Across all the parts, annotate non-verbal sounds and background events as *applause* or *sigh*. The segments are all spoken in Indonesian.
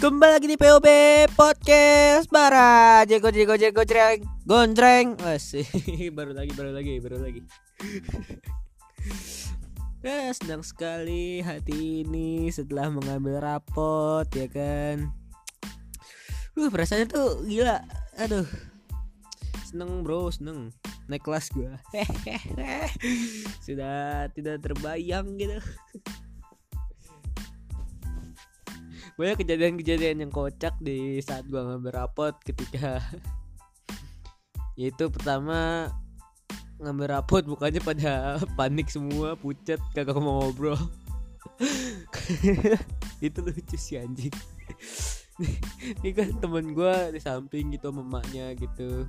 Kembali lagi di POB Podcast. Bara Jego jego jego cereng Gondreng Asih *laughs* Baru lagi baru lagi baru lagi. *laughs* Ya senang sekali hati ini setelah mengambil rapot ya kan? Uh perasaannya tuh gila. Aduh. Seneng bro seneng. Naik kelas gue *laughs* Sudah tidak terbayang gitu banyak kejadian-kejadian yang kocak di saat gua ngambil rapot ketika *laughs* yaitu pertama ngambil rapot bukannya pada *laughs* panik semua pucat kagak mau ngobrol. *laughs* Itu lucu sih anjing. Ini kan temen gue di samping gitu mamanya gitu.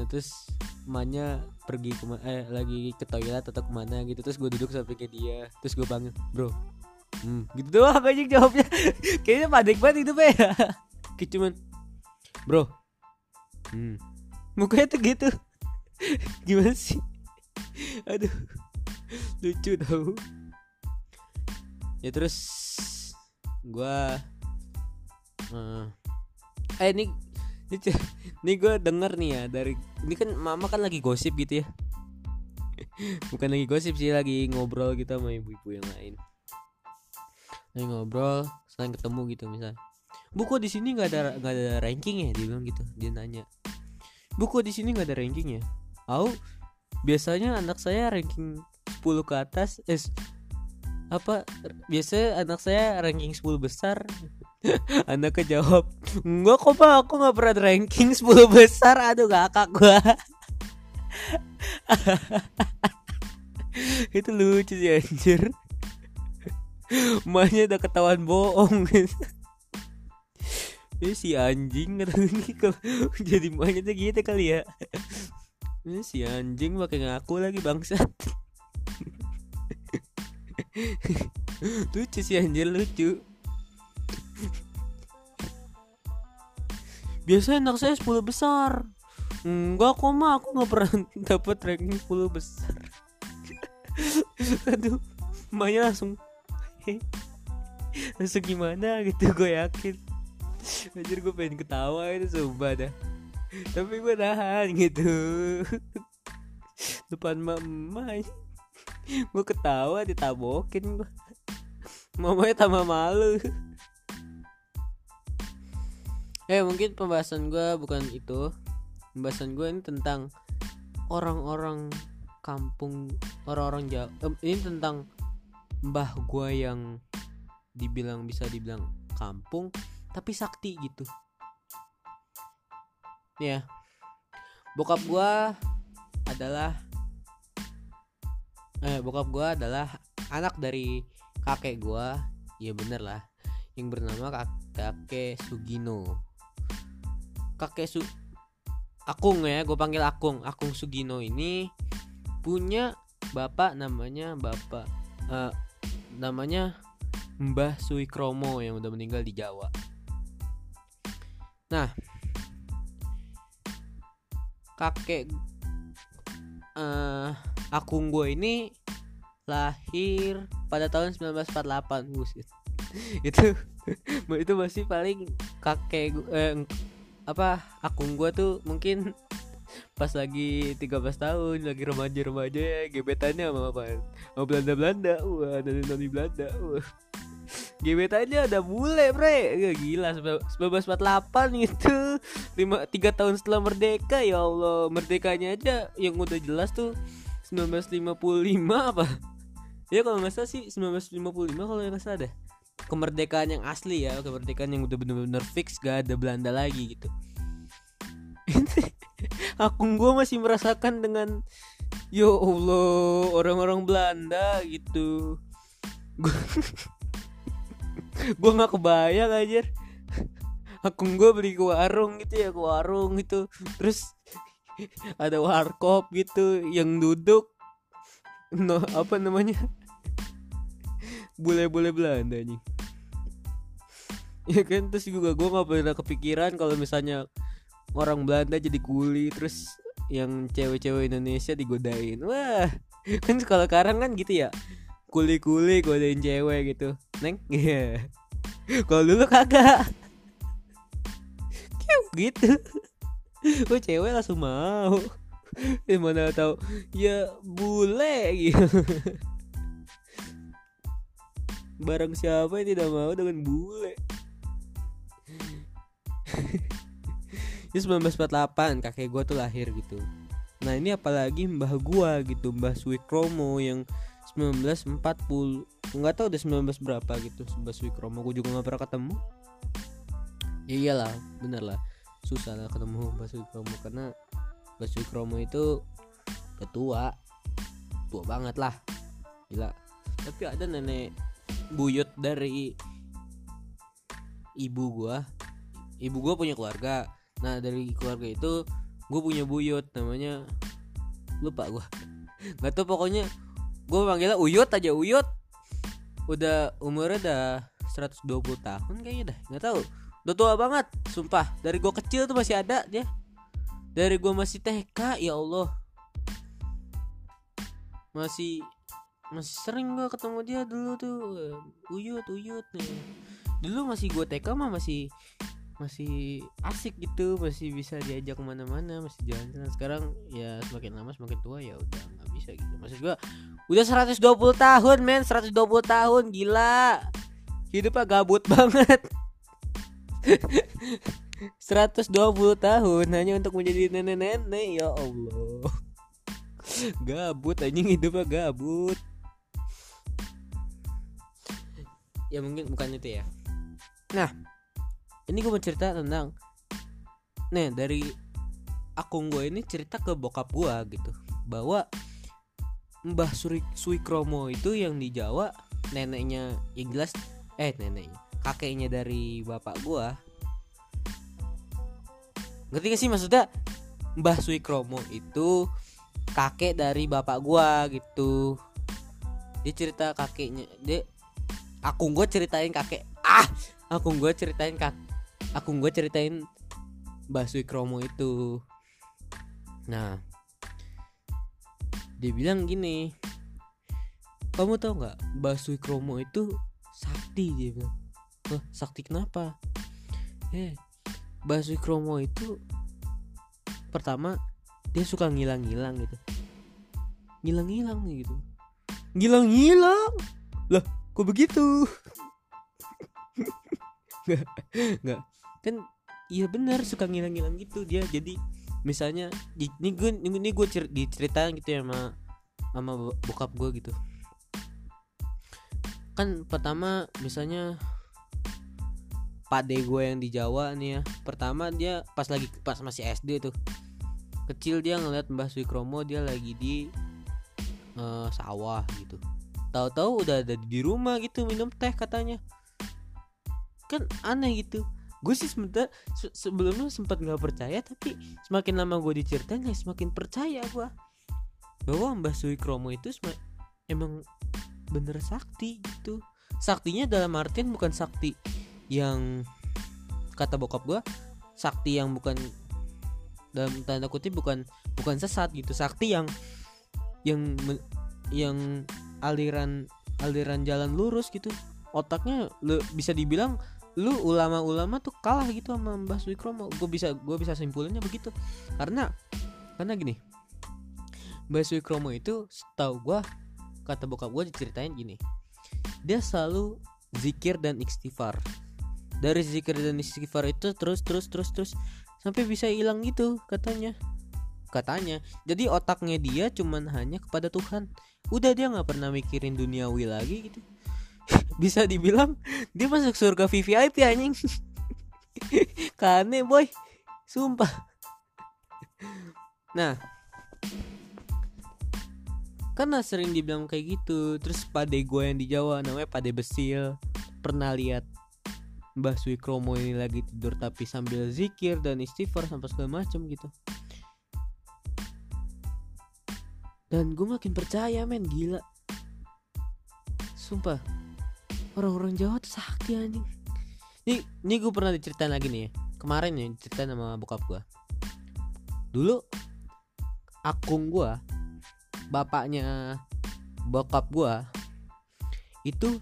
Nah terus emaknya pergi ke eh lagi ke toilet atau ke mana gitu. Terus gue duduk sampingnya dia. Terus gue bangun bro hmm, gitu doang aja jawabnya. *laughs* Kayaknya panik banget itu ya. Kayak cuman bro. Hmm. mukanya tuh gitu. *laughs* Gimana sih? Aduh. Lucu tau. Ya terus gua uh, eh ini ini, ini gue denger nih ya dari ini kan mama kan lagi gosip gitu ya. *laughs* Bukan lagi gosip sih lagi ngobrol gitu sama ibu-ibu yang lain lagi ngobrol selain ketemu gitu misal. Buku di sini nggak ada nggak ada ranking ya? Dia bilang gitu dia nanya. Buku di sini nggak ada ranking ya? Au biasanya anak saya ranking 10 ke atas eh apa biasa anak saya ranking 10 besar. *laughs* Anaknya jawab enggak kok pak aku nggak pernah ranking 10 besar. Aduh kakak gua. *laughs* Itu lucu sih anjir Emaknya udah ketahuan bohong. Ini si anjing kalau *laughs* jadi emaknya tuh gitu kali ya. Ini si anjing pakai ngaku lagi bangsat. lucu si anjir lucu. Biasanya anak saya 10 besar. Enggak kok mah aku nggak pernah *laughs* dapat ranking 10 besar. *laughs* Aduh, emaknya langsung *laughs* langsung gimana gitu gue yakin. Anjir gue pengen ketawa itu sumpah dah. Tapi gue nahan gitu. *laughs* Depan mama Gue ketawa ditabokin gue Mamanya tambah malu. *laughs* Eh mungkin pembahasan gue bukan itu. Pembahasan gue ini tentang Orang-orang kampung Orang-orang jauh Ini tentang mbah gue yang dibilang bisa dibilang kampung tapi sakti gitu. Ya bokap gue adalah eh bokap gue adalah anak dari kakek gue ya bener lah. Yang bernama kakek Sugino. Kakek Su Akung ya gue panggil Akung. Akung Sugino ini punya bapak namanya bapak uh, namanya Mbah Suikromo yang udah meninggal di Jawa. Nah, kakek uh, akung gue ini lahir pada tahun 1948 buset. *laughs* itu *laughs* itu masih paling kakek eh, apa akung gue tuh mungkin pas lagi 13 tahun lagi remaja-remaja ya gebetannya sama apa sama Belanda-Belanda wah dari noni Belanda wah. Gebetannya ada bule bre. Ya, gila 1948 itu lima tiga tahun setelah merdeka ya Allah. Merdekanya aja yang udah jelas tuh 1955 apa? Ya kalau nggak salah sih 1955 kalau nggak salah deh. Kemerdekaan yang asli ya kemerdekaan yang udah bener-bener fix gak ada Belanda lagi gitu *laughs* akun gue masih merasakan dengan yo allah orang-orang Belanda gitu. Gue *laughs* nggak kebayang aja akun gue beli ke warung gitu ya ke warung gitu. Terus ada warkop gitu yang duduk. No apa namanya? Bule-bule Belanda nih ya kan terus juga gue nggak pernah kepikiran kalau misalnya orang Belanda jadi kuli terus yang cewek-cewek Indonesia digodain. Wah *laughs* kan kalau sekarang kan gitu ya? Kuli-kuli godain cewek gitu. Neng? *laughs* Yeah. kalau dulu kagak. *laughs* Kiu, gitu. Oh cewek langsung mau? Eh, mana tahu. Ya bule gitu. Barang siapa yang tidak mau dengan bule ini 1948 kakek gue tuh lahir gitu. Nah ini apalagi mbah gua gitu mbah Swikromo yang 1940 nggak tahu udah 19 berapa gitu mbah Swikromo gue juga nggak pernah ketemu. Ya iyalah bener lah. Susah lah ketemu mbah Swikromo karena mbah Swikromo itu udah tua banget lah. Gila. Tapi ada nenek buyut dari ibu gua. Ibu gua punya keluarga nah dari keluarga itu gue punya buyut namanya lupa gua. *laughs* Nggak tahu pokoknya gue panggilnya uyut aja uyut. Udah umurnya udah 120 tahun kayaknya dah nggak tahu. Udah tua banget sumpah. Dari gue kecil tuh masih ada dia. Dari gue masih TK ya Allah. Masih masih sering gue ketemu dia dulu tuh. Uyut uyut nih. Dulu masih gue TK mah masih masih asik gitu masih bisa diajak ke mana-mana masih jalan-jalan. Sekarang ya semakin lama semakin tua ya udah nggak bisa gitu. Maksud gua udah 120 tahun men 120 tahun gila. Hidupnya gabut *laughs* banget. 120 tahun hanya untuk menjadi nenek-nenek ya Allah. Gabut anjing hidupnya gabut. Ya mungkin bukan itu ya. Nah ini gue mau cerita tentang nih dari akun gue ini cerita ke bokap gue gitu bahwa Mbah Suri Suikromo itu yang di Jawa neneknya yang jelas eh neneknya kakeknya dari bapak gue ngerti gak sih maksudnya? Mbah Suikromo itu kakek dari bapak gua gitu. Dia cerita kakeknya dia akun gue ceritain kakek ah akun gue ceritain kak akun gue ceritain Mbah Suikromo itu. Nah dia bilang gini kamu tau nggak Mbah Suikromo itu sakti? dia bilang. Oh, sakti kenapa? Eh Mbah Suikromo itu pertama dia suka ngilang-ngilang gitu. Ngilang-ngilang gitu. Ngilang-ngilang? Lah kok begitu? *laughs* Nggak nggak kan iya benar suka ngilang-ngilang gitu dia. Jadi misalnya ini gue ini gue cer diceritain gitu ya sama sama bokap gue gitu. Kan pertama misalnya pade gue yang di Jawa nih ya pertama dia pas lagi pas masih SD tuh kecil dia ngeliat Mbah Swikromo dia lagi di uh, sawah gitu. Tahu-tahu udah ada di rumah gitu minum teh katanya. Kan aneh gitu gue sih sebentar se sebelumnya sempat nggak percaya tapi semakin lama gue diceritain ya semakin percaya gue bahwa Mbah Swikromo itu emang bener sakti gitu. Saktinya dalam artian bukan sakti yang kata bokap gue sakti yang bukan dalam tanda kutip bukan bukan sesat gitu. Sakti yang yang yang aliran aliran jalan lurus gitu. Otaknya lu bisa dibilang lu ulama-ulama tuh kalah gitu sama Mbah Swikromo gue bisa gue bisa simpulinnya begitu karena karena gini Mbah Swikromo itu setahu gue kata bokap gue diceritain gini dia selalu zikir dan istighfar. Dari zikir dan istighfar itu terus terus terus terus sampai bisa hilang gitu katanya. Katanya jadi otaknya dia cuman hanya kepada Tuhan. Udah dia nggak pernah mikirin duniawi lagi gitu bisa dibilang dia masuk surga VVIP anjing. *laughs* Kane boy. Sumpah. Nah. Karena sering dibilang kayak gitu. Terus pade gue yang di Jawa namanya pade besil. Pernah lihat Mbah Swikromo ini lagi tidur tapi sambil zikir dan istighfar sampai segala macam gitu. Dan gue makin percaya men. Gila. Sumpah orang-orang Jawa tuh sakti anjing. Ini, ini gue pernah diceritain lagi nih ya. Kemarin ya ceritain sama bokap gue. Dulu akung gue, bapaknya bokap gue itu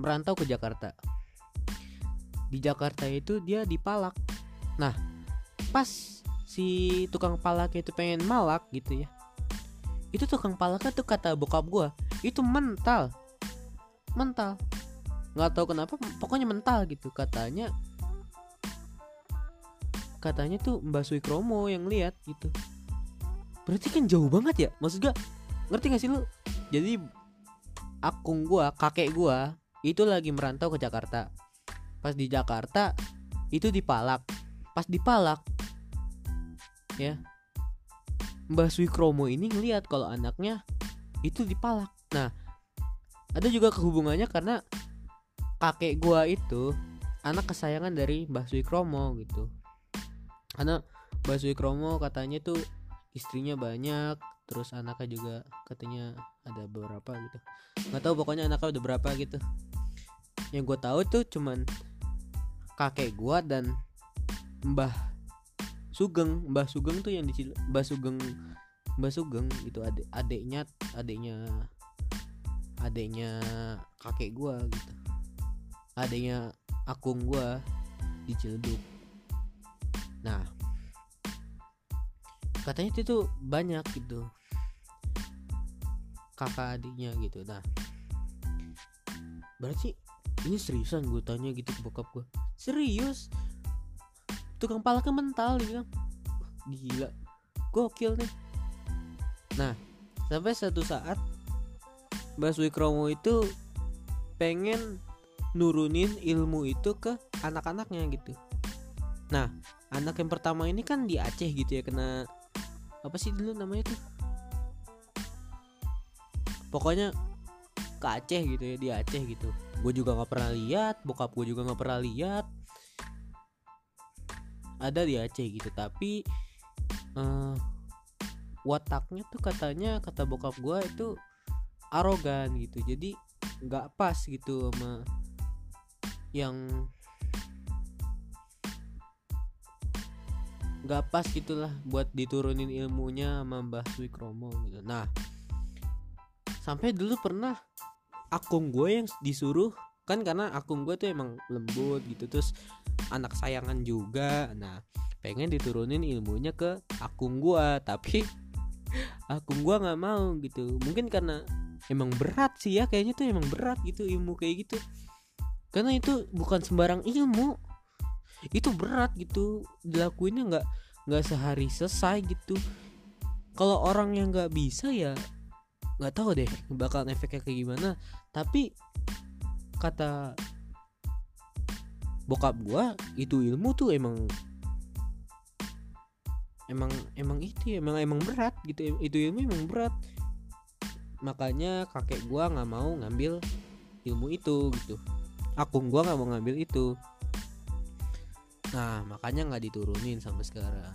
merantau ke Jakarta di Jakarta itu dia dipalak nah pas si tukang palak itu pengen malak gitu ya itu tukang palaknya tuh kata bokap gua itu mental mental nggak tahu kenapa pokoknya mental gitu. Katanya katanya tuh Mbak Sui Kromo yang lihat gitu. Berarti kan jauh banget ya? Maksud gua ngerti gak sih lu? Jadi akung gua kakek gua itu lagi merantau ke Jakarta. Pas di Jakarta itu dipalak. Pas dipalak ya Mbah Sui Kromo ini ngelihat kalau anaknya itu dipalak. Nah ada juga kehubungannya karena kakek gua itu anak kesayangan dari Mbah Sui Kromo gitu. Karena Mbah Sui Kromo katanya tuh istrinya banyak terus anaknya juga katanya ada beberapa gitu. Nggak tahu pokoknya anaknya udah berapa gitu. Yang gue tahu tuh cuman kakek gua dan Mbah Sugeng. Mbah Sugeng tuh yang di Mbah Sugeng Mbah Sugeng itu adik adiknya adiknya adiknya kakek gua gitu adiknya akung gua di Ciledug. Nah katanya itu banyak gitu. Kakak adiknya gitu. Nah berarti ini seriusan gue tanya gitu ke bokap gue serius? Tukang palaknya mental dia bilang. Gila gokil nih. Nah sampai satu saat Mbak Swikromo itu pengen nurunin ilmu itu ke anak-anaknya gitu. Nah anak yang pertama ini kan di Aceh gitu ya kena apa sih dulu namanya tuh? Pokoknya ke Aceh gitu ya di Aceh gitu. Gue juga nggak pernah lihat bokap gue juga nggak pernah lihat. Ada di Aceh gitu tapi uh, wataknya tuh katanya kata bokap gue itu arogan gitu. Jadi nggak pas gitu sama yang nggak pas gitulah buat diturunin ilmunya sama Mbah Swikromo gitu. Nah sampai dulu pernah akung gue yang disuruh kan karena akung gue tuh emang lembut gitu terus anak sayangan juga. Nah pengen diturunin ilmunya ke akung gue tapi *laughs* akung gue nggak mau gitu. Mungkin karena emang berat sih ya kayaknya tuh emang berat gitu ilmu kayak gitu karena itu bukan sembarang ilmu. Itu berat gitu. Dilakuinnya nggak nggak sehari selesai gitu. Kalau orang yang nggak bisa ya nggak tahu deh bakal efeknya kayak gimana. Tapi kata bokap gua itu ilmu tuh emang emang emang itu ya, emang emang berat gitu. Itu ilmu emang berat. Makanya kakek gua nggak mau ngambil ilmu itu gitu akung gua nggak mau ngambil itu. Nah makanya nggak diturunin sampai sekarang.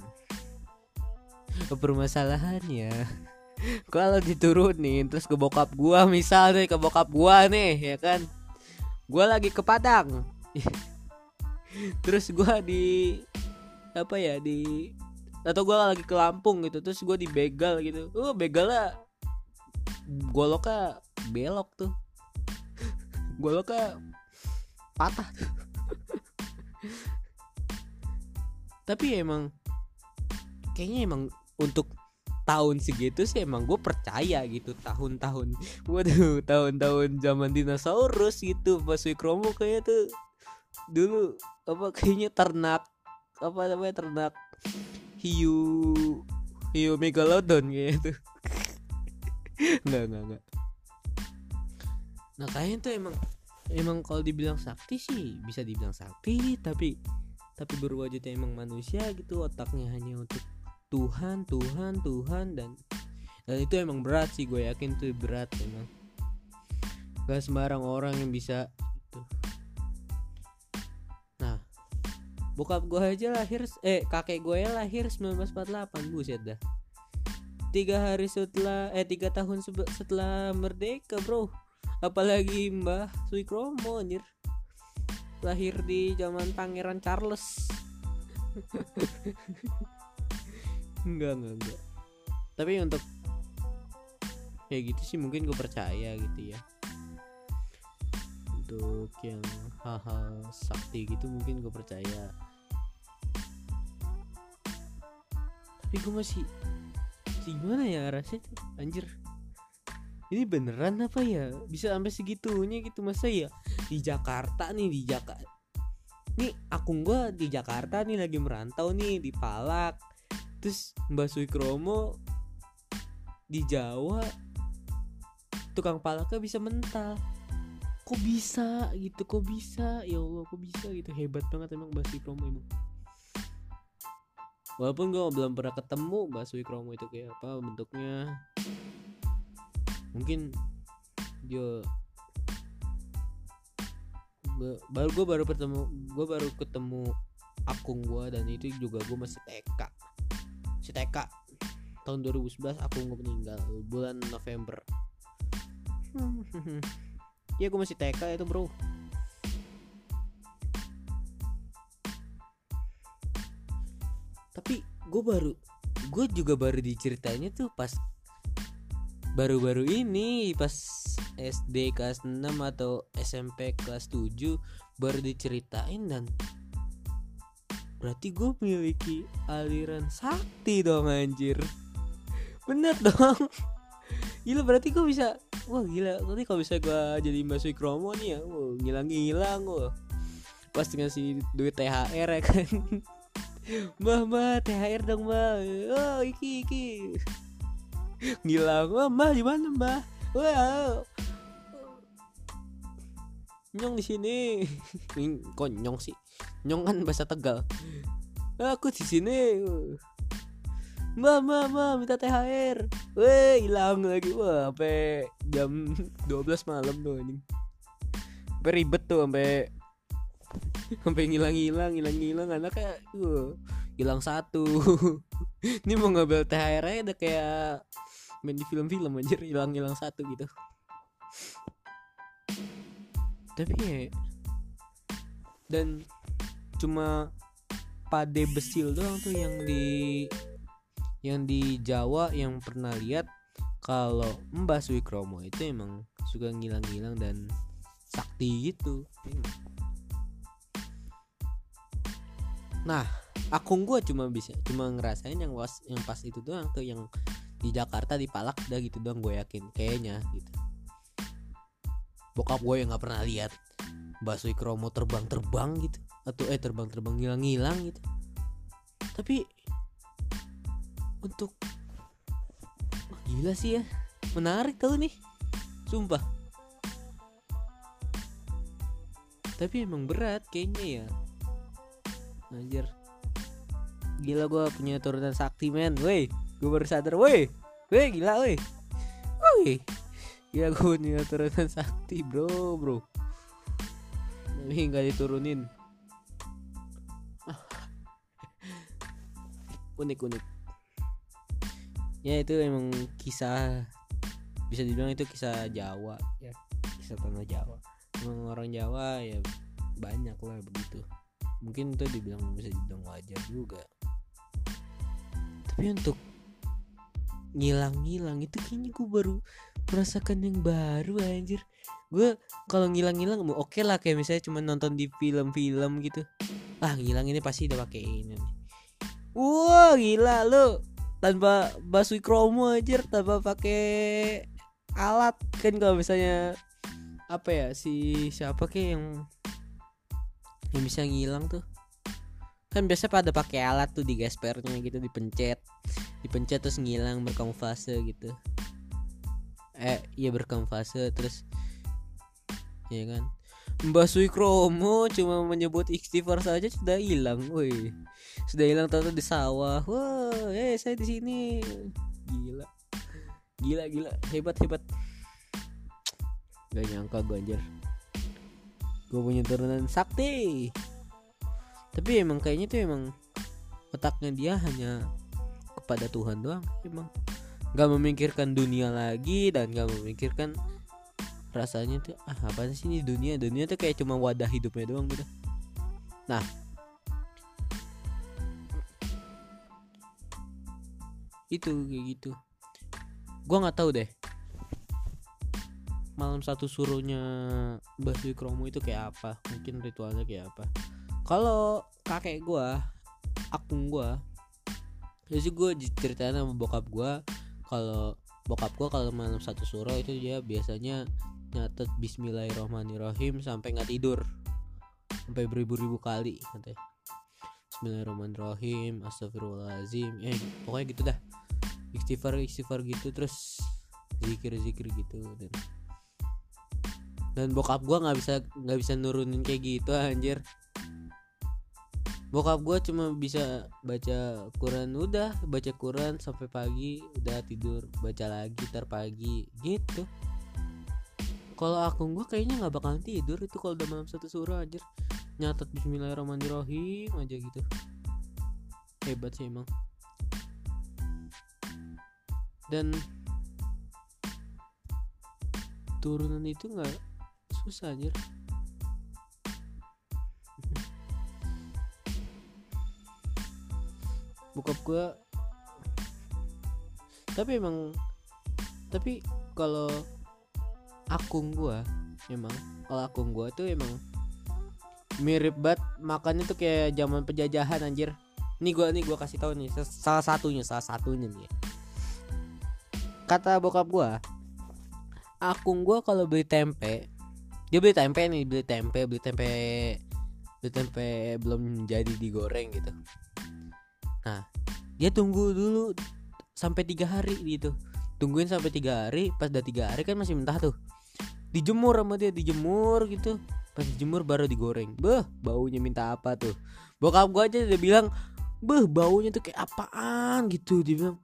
Permasalahannya *laughs* kalau diturunin terus ke bokap gua misal nih ke bokap gua nih ya kan? Gua lagi ke Padang. *laughs* Terus gua di apa ya di atau gua lagi ke Lampung gitu terus gua dibegal gitu. Uh begalnya goloknya belok tuh. *laughs* Goloknya patah. Tapi emang kayaknya emang untuk tahun segitu sih emang gue percaya gitu tahun-tahun *laughs* waduh tahun-tahun zaman dinosaurus gitu pas Wikromo kayak tuh dulu apa kayaknya ternak apa namanya ternak hiu hiu megalodon gitu *laughs* nggak nggak nggak. Nah kayaknya tuh emang emang kalau dibilang sakti sih bisa dibilang sakti tapi tapi berwujudnya emang manusia gitu otaknya hanya untuk Tuhan Tuhan Tuhan dan dan itu emang berat sih gue yakin tuh berat emang. Gak sembarang orang yang bisa itu nah bokap gue aja lahir eh kakek gue ya lahir 1948 buset dah. Tiga hari setelah eh tiga tahun setelah merdeka bro apalagi mbah Suikromo anjir. Lahir di zaman pangeran Charles. *laughs* Enggak enggak enggak. Tapi untuk kayak gitu sih mungkin gue percaya gitu ya. Untuk yang hal-hal sakti gitu mungkin gue percaya. Tapi gue masih masih gimana ya rasanya anjir ini beneran apa ya? Bisa sampai segitunya gitu masa ya? Di Jakarta nih di Jakarta nih akun gue di Jakarta nih lagi merantau nih di Palak. Terus Mbak Suikromo di Jawa tukang palaknya bisa mental kok bisa gitu? Kok bisa? Ya Allah kok bisa gitu? Hebat banget emang Mbak Kromo emang walaupun gue belum pernah ketemu Mbak Kromo itu kayak apa bentuknya mungkin dia baru gue baru ketemu gue baru ketemu akung gue dan itu juga gue masih TK si TK tahun 2011 akung gue meninggal bulan November. Iya gue masih TK itu bro. Tapi gue baru Gue juga baru diceritainnya tuh pas Baru-baru ini Pas SD kelas 6 atau SMP kelas 7 Baru diceritain dan Berarti gue memiliki aliran sakti dong anjir. Bener dong. *laughs* Gila berarti gue bisa wah gila. Nanti kalau bisa gue jadi Mbak Kromo nih ya wah ngilang-ngilang wah. Pas ngasih duit THR ya kan. *laughs* Mbak mbak THR dong mbak oh iki iki ngilang wah mbak gimana mbak wah nyong di sini *laughs* kok nyong sih nyong kan bahasa tegal aku di sini Mbak, mbak, mbak, minta THR. Weh, hilang lagi. Wah, sampai jam 12 malam tuh anjing. Sampai ribet tuh sampai sampai ngilang-ngilang, ngilang-ngilang anaknya uh, hilang satu. *laughs* Ini mau ngambil THR aja udah kayak main di film-film anjir hilang-hilang satu gitu. Tapi ya dan cuma pade besil doang tuh yang di yang di Jawa yang pernah lihat kalau Mbah Suikromo itu emang suka ngilang-ngilang dan sakti gitu. Nah, akung gue cuma bisa cuma ngerasain yang was yang pas itu doang tuh yang di Jakarta di Palak udah gitu doang gue yakin kayaknya gitu. Bokap gue yang nggak pernah lihat Mbah Suikromo terbang-terbang gitu atau eh terbang-terbang ngilang-ngilang gitu. Tapi untuk gila sih ya menarik tau nih sumpah tapi emang berat kayaknya ya anjir gila gue punya turunan sakti men woi gue baru sadar woi woi gila woi. Woi. Gila gue punya turunan sakti bro bro. Tapi nggak diturunin. *laughs* Unik unik. Ya itu emang kisah bisa dibilang itu kisah Jawa ya. Kisah tanah Jawa. Emang orang Jawa ya banyak lah begitu. Mungkin itu dibilang bisa dibilang wajar juga. Tapi untuk ngilang-ngilang itu kayaknya gue baru merasakan yang baru anjir. Gue kalau ngilang-ngilang oke okay lah kayak misalnya cuma nonton di film-film gitu. Ah ngilang ini pasti udah pakai ini wah gila lo tanpa basui kromo aja tanpa pakai alat kan kalau misalnya apa ya si siapa ke yang yang bisa ngilang tuh kan biasa pada pakai alat tuh di gaspernya gitu dipencet. Dipencet terus ngilang berkamuflase gitu. Eh iya berkamuflase terus ya kan? Mbak Sui Kromo cuma menyebut istighfar saja sudah hilang, woi. Sudah hilang tahu di sawah. Wah eh saya di sini. Gila. Gila gila. Hebat hebat. Gak nyangka gue gue punya turunan sakti tapi emang kayaknya tuh emang otaknya dia hanya kepada Tuhan doang emang. Gak memikirkan dunia lagi dan gak memikirkan rasanya tuh ah apa sih ini dunia? Dunia tuh kayak cuma wadah hidupnya doang gitu nah. Itu kayak gitu. Gue nggak tahu deh. Malam satu suruhnya Mbah Kromo itu kayak apa? Mungkin ritualnya kayak apa kalau kakek gua akung gua jadi gue ceritain sama bokap gua kalau bokap gua kalau malam satu suro itu dia biasanya nyatet Bismillahirrohmanirrohim sampai nggak tidur. Sampai beribu-ribu kali katanya. Bismillahirrahmanirrahim Astagfirullahaladzim eh pokoknya gitu dah. Istighfar istighfar gitu terus zikir zikir gitu dan bokap gua nggak bisa nggak bisa nurunin kayak gitu anjir bokap gua cuma bisa baca Quran udah baca Quran sampai pagi udah tidur baca lagi tar pagi gitu. Kalau aku gua kayaknya nggak bakalan tidur itu kalau udah malam satu surah anjir. Nyatet Bismillahirrahmanirrahim aja gitu. Hebat sih emang. Dan turunan itu nggak susah anjir bokap gua tapi emang tapi kalau akung gua emang kalau akung gua tuh emang mirip banget makannya tuh kayak zaman penjajahan anjir nih gua nih gua kasih tahu nih salah satunya salah satunya nih ya. kata bokap gua akung gua kalau beli tempe dia beli tempe nih beli tempe beli tempe beli tempe belum jadi digoreng gitu nah dia tunggu dulu sampai tiga hari gitu. Tungguin sampai tiga hari pas udah tiga hari kan masih mentah tuh. Dijemur sama dia dijemur gitu. Pas dijemur baru digoreng. Beh baunya minta apa tuh? Bokap gua aja dia bilang beh baunya tuh kayak apaan? Gitu dia bilang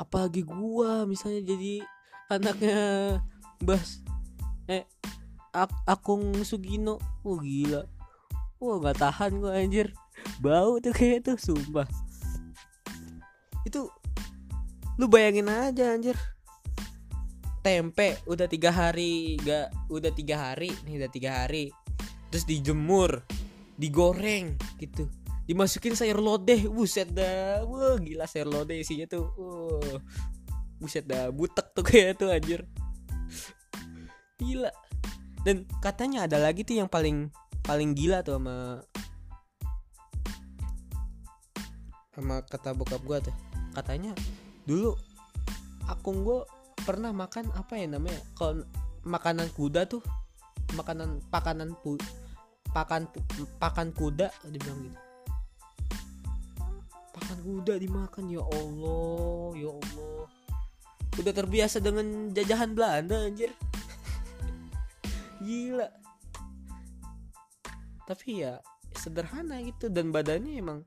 apalagi gua misalnya jadi anaknya Bas eh Ak Akung Sugino. Oh gila. Wah nggak tahan gua anjir. Bau tuh kayak tuh sumpah itu lu bayangin aja anjir. Tempe udah tiga hari gak udah tiga hari nih udah tiga hari. Terus dijemur digoreng gitu. Dimasukin sayur lodeh buset dah. Wah gila sayur lodeh isinya tuh. Wah buset dah butek tuh kayak tuh anjir. Gila. Dan katanya ada lagi tuh yang paling paling gila tuh sama sama kata bokap gua tuh katanya dulu akung gua pernah makan apa ya namanya kalau makanan kuda tuh makanan pakanan pu, pakan pakan kuda dibilang gitu. Pakan kuda dimakan ya Allah ya Allah. Udah terbiasa dengan jajahan Belanda anjir. *laughs* Gila. Tapi ya sederhana gitu dan badannya emang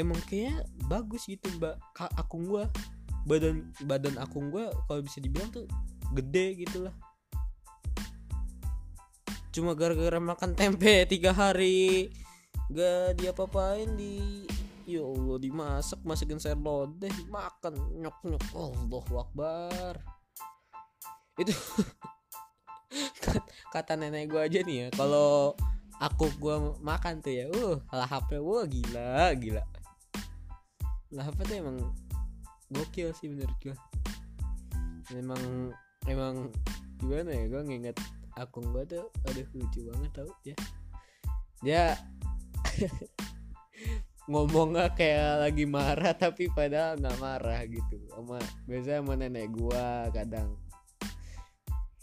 emang kayak bagus gitu mbak. Akung gua badan badan akung gua kalau bisa dibilang tuh gede gitu lah cuma gara-gara makan tempe *laughs* tiga hari gak dia papain di ya Allah dimasak masukin sayur lodeh makan nyok nyok. Allah wakbar itu *laughs* kata nenek gua aja nih ya kalau aku gua makan tuh ya uh lah HP wah gila gila lah HP tuh emang gokil sih menurut gua. Emang emang gimana ya gua nginget akun gua tuh aduh lucu banget tau ya. Ya *laughs* ngomongnya kayak lagi marah tapi padahal nggak marah gitu. Sama biasa sama nenek gua kadang.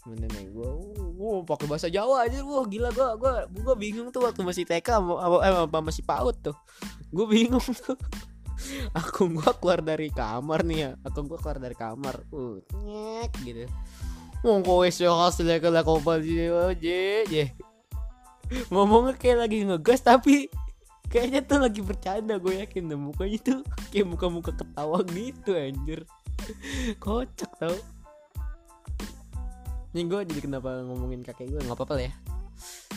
Sama nenek gua uh, pakai bahasa Jawa aja wah gila gua gua gua bingung tuh waktu masih TK apa, apa masih PAUD tuh. Gua bingung tuh *laughs* aku gua keluar dari kamar nih ya. Aku gua keluar dari kamar. Uh nyek gitu. Mau kowe sih hasilnya kalau kau aja je ngomongnya kayak lagi ngegas tapi kayaknya tuh lagi bercanda gue yakin deh mukanya tuh kayak muka-muka ketawa gitu anjir. Kocak tau. Ini gue jadi kenapa ngomongin kakek gue nggak apa-apa ya.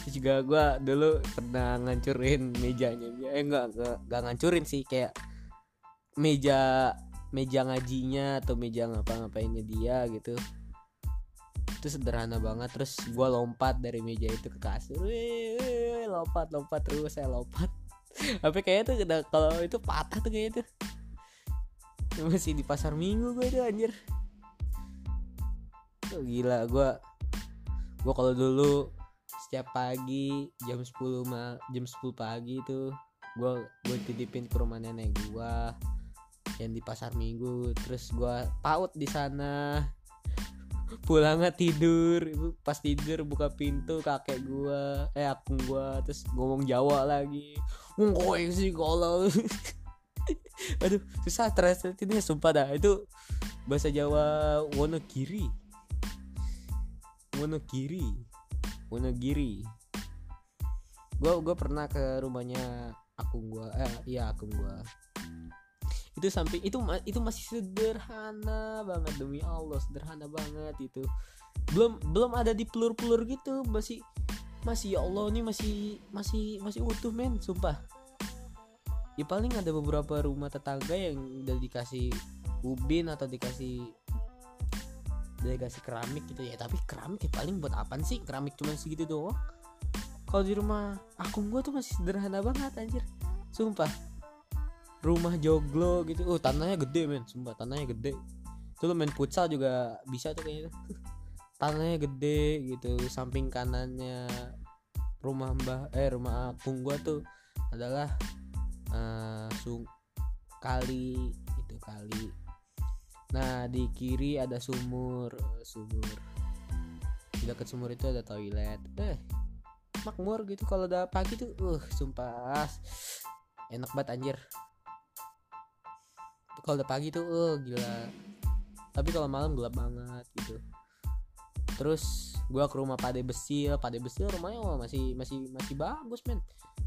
Terus juga gue dulu pernah ngancurin mejanya dia. Eh enggak, enggak ngancurin sih kayak meja meja ngajinya atau meja ngapa-ngapainnya dia gitu. Itu sederhana banget. Terus gue lompat dari meja itu ke kasur. Wih, lompat lompat terus saya lompat. *laughs* Tapi kayaknya tuh kalau itu patah tuh kayaknya tuh. Masih di pasar minggu gue tuh anjir. Oh, gila gue gua kalau dulu setiap pagi jam 10 ma jam 10 pagi itu gua gue titipin ke rumah nenek gua yang di pasar minggu. Terus gua paut di sana. Pulangnya tidur. Pas tidur buka pintu kakek gua eh akung gua. Terus ngomong Jawa lagi. Ngomong sih kalau *laughs* aduh susah translate ini sumpah dah. Itu bahasa Jawa Wonogiri. Wonogiri. Wonogiri. Gua gua pernah ke rumahnya akung gua. Eh iya akung gua itu sampai itu itu masih sederhana banget demi Allah sederhana banget itu. Belum belum ada di pelur-pelur gitu masih masih ya Allah ini masih masih masih utuh men sumpah. Ya paling ada beberapa rumah tetangga yang udah dikasih ubin atau dikasih dikasih keramik gitu ya. Tapi keramik ya paling buat apa sih? Keramik cuma segitu doang. Kalau di rumah akung gua tuh masih sederhana banget anjir. Sumpah rumah joglo gitu. Oh tanahnya gede men. Sumpah tanahnya gede. Tuh lo main futsal juga bisa tuh kayaknya *laughs* tanahnya gede gitu samping kanannya rumah mbah eh rumah akung gua tuh adalah uh, sung kali itu kali. Nah di kiri ada sumur sumur. Di dekat sumur itu ada toilet. Eh makmur gitu kalau udah pagi tuh. Uh sumpah. Enak banget anjir kalau udah pagi tuh uh gila. Tapi kalau malam gelap banget gitu. Terus gua ke rumah Pade Besil. Pade Besil rumahnya oh, masih masih masih bagus men.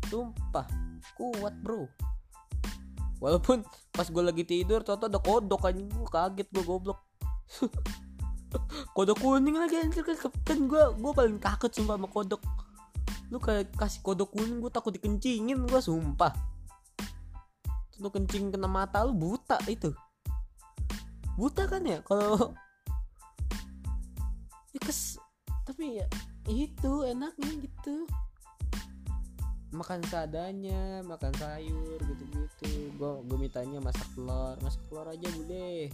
Sumpah kuat bro. Walaupun pas gue lagi tidur toto ada kodok anjing. Gue kaget gue goblok. *laughs* Kodok kuning lagi anjir kan kan gue gue paling takut sumpah sama kodok. Lu kayak kasih kodok kuning gue takut dikencingin gue sumpah lu kencing kena mata lu buta itu. Buta kan ya? Kalau ya tapi ya itu enaknya gitu. Makan seadanya makan sayur gitu-gitu. Gue gue mintanya masak telur. Masak telur aja bude.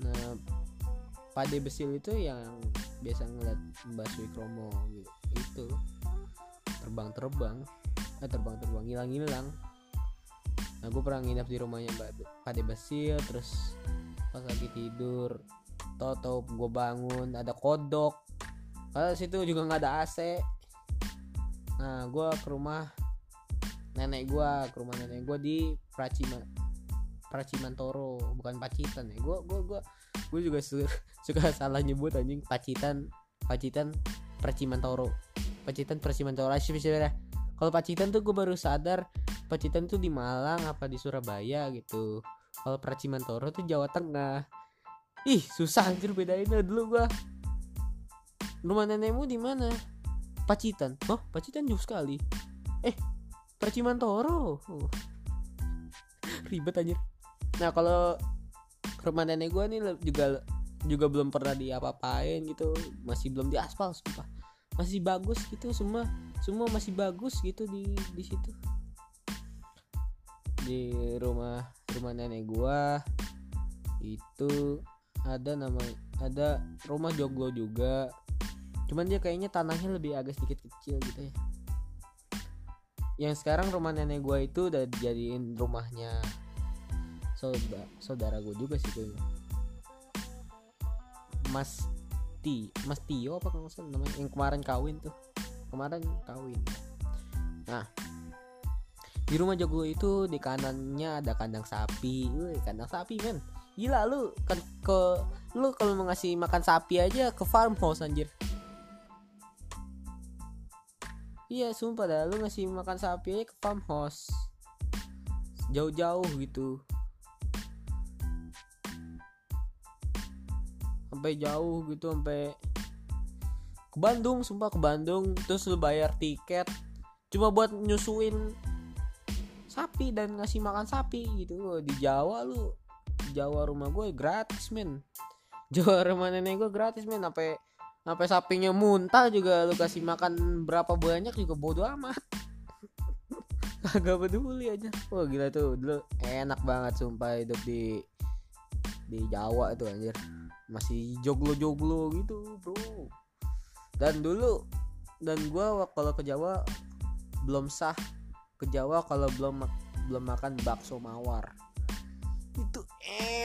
Nah pade besil itu yang biasa ngeliat mbak Sui Kromo gitu. Itu terbang-terbang eh terbang-terbang hilang-hilang nah gue pernah nginep di rumahnya mbak pade besil terus pas lagi tidur toto gue bangun ada kodok. Kalau situ juga nggak ada AC nah gue ke rumah nenek gue ke rumah nenek gue di Pracima Pracimantoro bukan Pacitan ya. Gue gue gue gue juga suka, *laughs* suka salah nyebut anjing Pacitan Pacitan Pracimantoro. Pacitan Pracimantoro sih ya kalau Pacitan tuh gue baru sadar Pacitan tuh di Malang apa di Surabaya gitu. Kalau Pracimantoro tuh Jawa Tengah. Ih susah anjir bedainnya dulu gua. Rumah nenekmu di mana? Pacitan oh Pacitan jauh sekali. Eh Pracimantoro oh. *laughs* ribet anjir. Nah kalau rumah nenek gua nih juga juga belum pernah diapa-apain gitu. Masih belum diaspal sumpah masih bagus gitu semua semua masih bagus gitu di di situ. Di rumah rumah nenek gua itu ada nama ada rumah joglo juga. Cuman dia kayaknya tanahnya lebih agak sedikit kecil gitu ya. Yang sekarang rumah nenek gue itu udah dijadiin rumahnya saudara saudara gue juga sih kayaknya. Mas Ti Mas Tio apa kalau salah namanya yang kemarin kawin tuh. Kemarin kawin. Nah di rumah joglo itu di kanannya ada kandang sapi. Wih, kandang sapi men. Gila lu kan ke lu kalau mau ngasih makan sapi aja ke farmhouse anjir. Iya sumpah dah lu ngasih makan sapi aja ke farmhouse. Jauh-jauh gitu sampai jauh gitu sampai ke Bandung sumpah ke Bandung. Terus lu bayar tiket cuma buat nyusuin sapi dan ngasih makan sapi gitu. Di Jawa lu Jawa rumah gue gratis men. *laughs* Jawa rumah nenek gue gratis men. Sampai sampai sapinya muntah juga lu kasih makan berapa banyak juga bodo amat. *laughs* Agak peduli aja. Wah gila tuh. Dulu enak banget sumpah hidup di di Jawa itu anjir masih joglo-joglo gitu bro. Dan dulu dan gua kalau ke Jawa belum sah ke Jawa kalau belum belum makan bakso mawar. Itu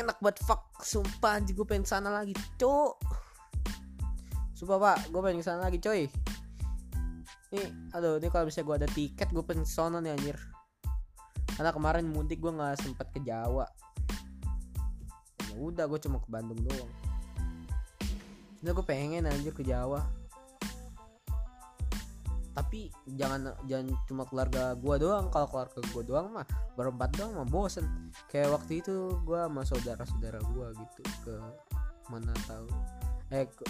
enak banget fuck sumpah anjing gue pengen sana lagi cok. Sumpah pak gue pengen sana lagi coy. Nih aduh ini kalau misalnya gue ada tiket gue pengen sana nih anjir. Karena kemarin mudik gue nggak sempet ke Jawa. Ya udah gue cuma ke Bandung doang udah gue pengen anjir ke Jawa. Tapi jangan jangan cuma keluarga gua doang. Kalau keluarga gua doang mah berempat doang mah bosen. Kayak waktu itu gua sama saudara-saudara gua gitu ke mana tahu. Eh ke,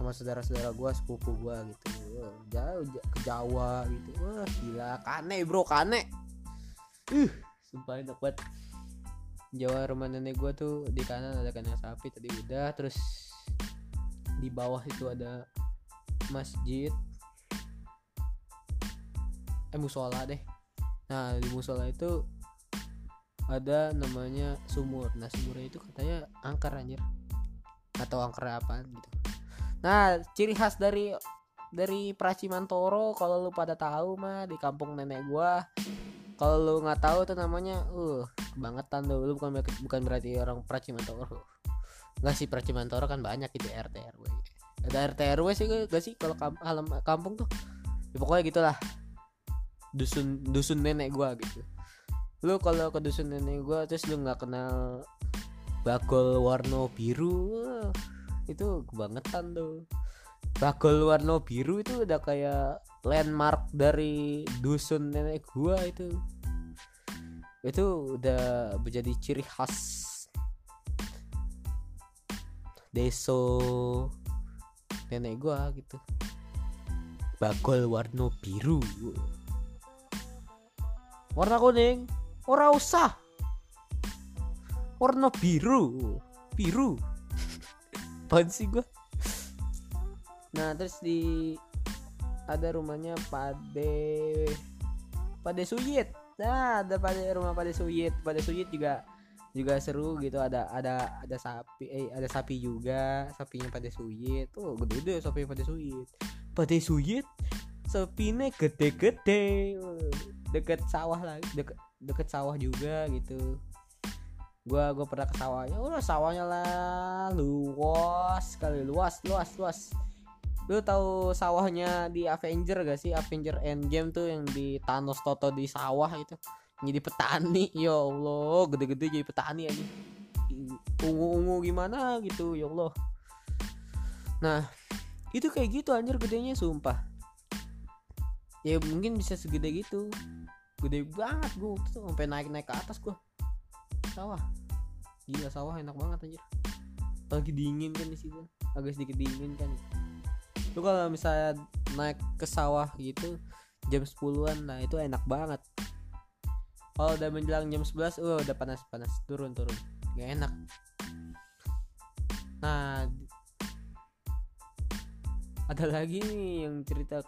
sama saudara-saudara gua sepupu gua gitu. Jauh ke Jawa gitu. Wah gila. Kane bro kane. Uh sumpah enak banget Jawa rumah nenek gua tuh di kanan ada kandang sapi tadi udah terus di bawah itu ada masjid. Eh musola deh. Nah di musola itu ada namanya sumur. Nah sumurnya itu katanya angker anjir. Atau angker apa gitu. Nah ciri khas dari dari Pracimantoro kalau lu pada tahu mah di kampung nenek gua. Kalau lu nggak tahu tuh namanya uh kebangetan lu bukan bukan berarti orang Pracimantoro nggak sih Pracimantoro kan banyak gitu RT RW ada RT RW sih gak sih kalau kampung tuh. Ya, pokoknya gitulah. Dusun dusun nenek gua gitu. Lu kalau ke dusun nenek gua terus lu nggak kenal bakul warna biru itu kebangetan tuh. Bakul warna biru itu udah kayak landmark dari dusun nenek gua itu. Itu udah menjadi ciri khas deso nenek gua gitu. Bakul warna biru. Warna kuning. Ora usah. Warna biru. Biru. *laughs* Apaan gue nah terus di ada rumahnya Pade Pade Suyit. Nah ada pada rumah Pade Suyit. Pade Suyit juga juga seru gitu. Ada ada ada sapi eh ada sapi juga. Sapinya Pade Suyit. Tuh oh, gede-gede sapi Pade Suyit. Pade Suyit sapinya gede-gede. Deket sawah lagi deket deket sawah juga gitu. Gua gua pernah ke sawahnya. Udah sawahnya lah luas sekali. Luas luas luas. Lu tahu sawahnya di Avenger gak sih? Avenger Endgame tuh yang di Thanos Toto di sawah itu jadi petani. *laughs* Ya Allah gede-gede jadi petani aja. Ungu-ungu gimana gitu ya Allah. Nah itu kayak gitu anjir gedenya sumpah. Ya mungkin bisa segede gitu. Gede banget gue tuh sampai naik naik ke atas gue sawah. Gila sawah enak banget anjir. Lagi dingin kan di situ. Agak sedikit dingin kan. Lu kalau misalnya naik ke sawah gitu jam 10-an nah itu enak banget kalau udah menjelang jam 11 uh, udah panas panas. Turun turun. Gak enak. Nah ada lagi nih yang cerita.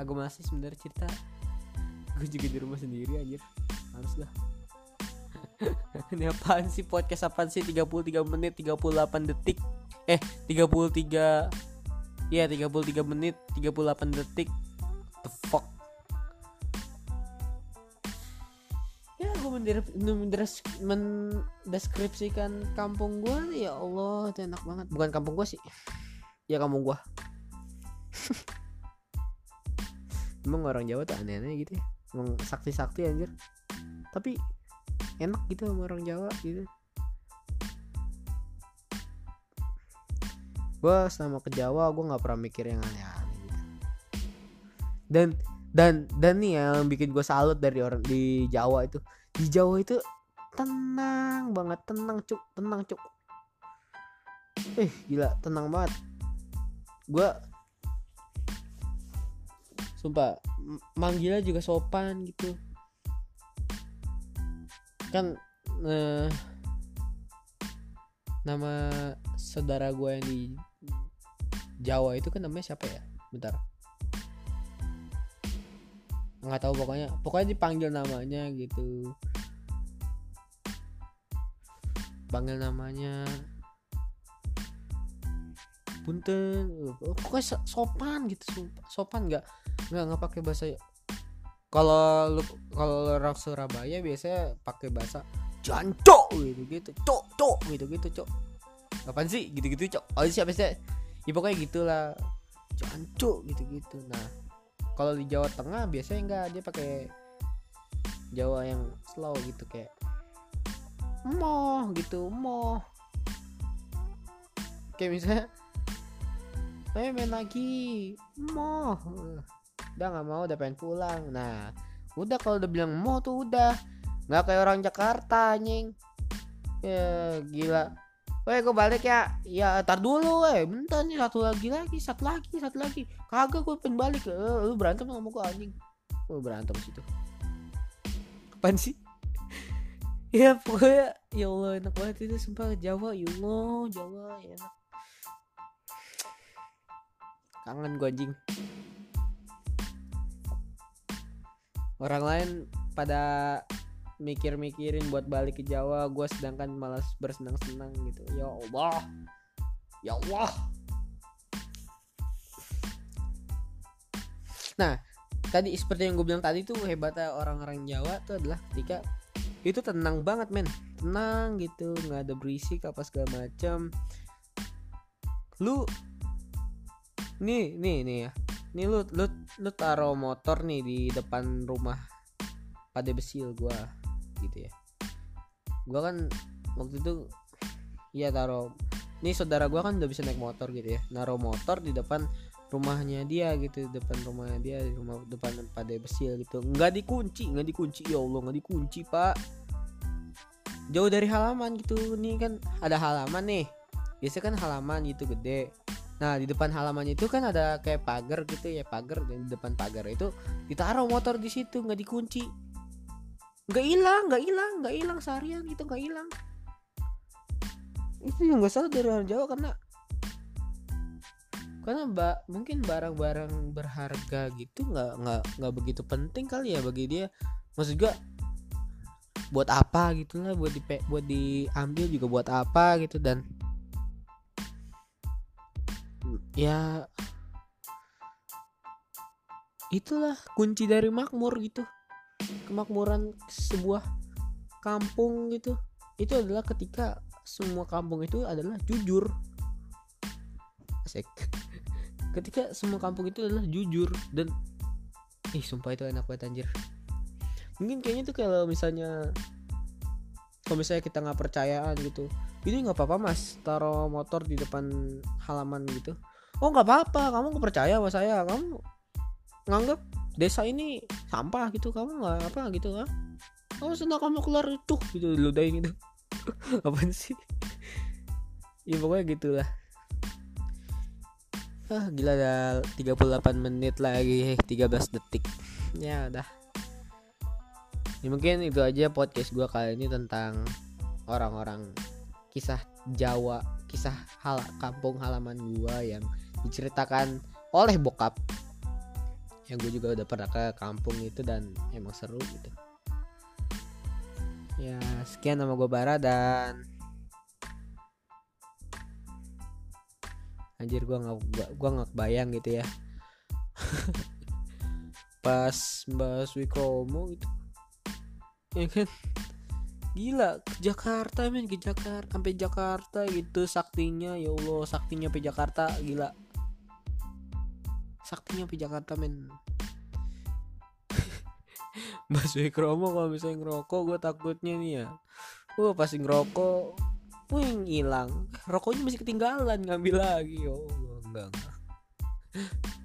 Aku masih sebenarnya cerita. Gue juga di rumah sendiri anjir. Harus lah. *laughs* Ini apaan sih? Podcast apaan sih? 33 menit 38 detik. Eh 33 ya 33 menit 38 detik mendeskripsikan kampung gue ya Allah itu enak banget. Bukan kampung gue sih. Ya kampung gue *laughs* emang orang Jawa tuh aneh-aneh gitu ya. Emang sakti-sakti anjir. Tapi enak gitu sama orang Jawa gitu. Gue sama ke Jawa gue nggak pernah mikir yang aneh-aneh gitu. Dan dan dan nih yang bikin gue salut dari orang di Jawa itu di Jawa itu tenang banget tenang cuk tenang cuk. Eh gila tenang banget. Gue sumpah manggilnya juga sopan gitu. Kan eh, nama saudara gue yang di Jawa itu kan namanya siapa ya? Bentar nggak tahu pokoknya. Pokoknya dipanggil namanya gitu. Panggil namanya. Punten. Pokoknya sopan gitu sopan nggak nggak nggak pakai bahasa kalau kalau orang Surabaya biasanya pakai bahasa jancok gitu gitu. Cok cok gitu gitu cok. Kapan sih? Gitu gitu cok. Oh siapa sih? Ya pokoknya gitulah. Jancok gitu gitu nah kalau di Jawa Tengah biasanya enggak dia pakai Jawa yang slow gitu kayak moh gitu moh. Kayak misalnya eh main lagi moh. Udah nggak mau udah pengen pulang. Nah udah kalau udah bilang mau tuh udah. Nggak kayak orang Jakarta anjing. Ya gila Weh gue balik ya. Ya tar dulu weh. Bentar nih satu lagi lagi Satu lagi Satu lagi. Kagak gue pengen balik. Eh, Lu berantem sama gue anjing. Gue berantem situ. Apaan sih? *laughs* Ya pokoknya Ya Allah enak banget itu Sumpah. Jawa Ya Allah Jawa ya enak. Kangen gue anjing. Orang lain pada mikir-mikirin buat balik ke Jawa gue sedangkan malas bersenang-senang gitu. Ya Allah. Ya Allah. Nah tadi seperti yang gue bilang tadi tuh hebatnya orang-orang Jawa tuh adalah ketika itu tenang banget men. Tenang gitu nggak ada berisik apa segala macam lu nih nih nih ya. Nih lu lu lu taruh motor nih di depan rumah pada besil gua gitu ya. Gua kan waktu itu iya taruh ini saudara gua kan udah bisa naik motor gitu ya. Naruh motor di depan rumahnya dia gitu depan rumahnya dia di rumah depan pada besil gitu. Nggak dikunci nggak dikunci. Ya allah nggak dikunci pak. Jauh dari halaman gitu. Nih kan ada halaman nih. Biasa kan halaman gitu gede. Nah di depan halamannya itu kan ada kayak pagar gitu ya pagar. Dan di depan pagar itu ditaruh motor di situ nggak dikunci nggak hilang nggak hilang nggak hilang seharian gitu nggak hilang. Itu yang gue salah dari orang Jawa karena karena mbak mungkin barang-barang berharga gitu nggak nggak nggak begitu penting kali ya bagi dia. Maksud gue buat apa gitu lah buat di buat diambil juga buat apa gitu dan ya itulah kunci dari makmur gitu kemakmuran sebuah kampung gitu. Itu adalah ketika semua kampung itu adalah jujur. Asik. *laughs* Ketika semua kampung itu adalah jujur dan ih sumpah itu enak banget anjir. Mungkin kayaknya tuh kalau misalnya kalau misalnya kita nggak percayaan gitu ini nggak apa-apa mas taruh motor di depan halaman gitu. Oh nggak apa-apa kamu percaya sama saya kamu nganggap desa ini sampah gitu kamu nggak apa gitu kan oh senang kamu keluar itu *laughs* gitu ludahin itu. Apa sih? Ya pokoknya gitulah. Ah gila ada 38 menit lagi 13 detik. Ya udah ya mungkin itu aja podcast gue kali ini tentang orang-orang kisah Jawa kisah hal kampung halaman gue yang diceritakan oleh bokap yang gue juga udah pernah ke kampung itu dan emang seru gitu. Ya sekian nama gue Bara dan anjir gue nggak gue nggak bayang gitu ya. *laughs* Pas Mbak Swikromo itu ya kan? Gila ke Jakarta men ke Jakarta sampai Jakarta gitu saktinya ya Allah saktinya sampai Jakarta gila saktinya sampai Jakarta men. *laughs* Mbak Swikromo kalau misalnya ngerokok gue takutnya nih ya. Gue pasti ngerokok Wih hilang. Rokoknya masih ketinggalan Ngambil lagi. Oh enggak enggak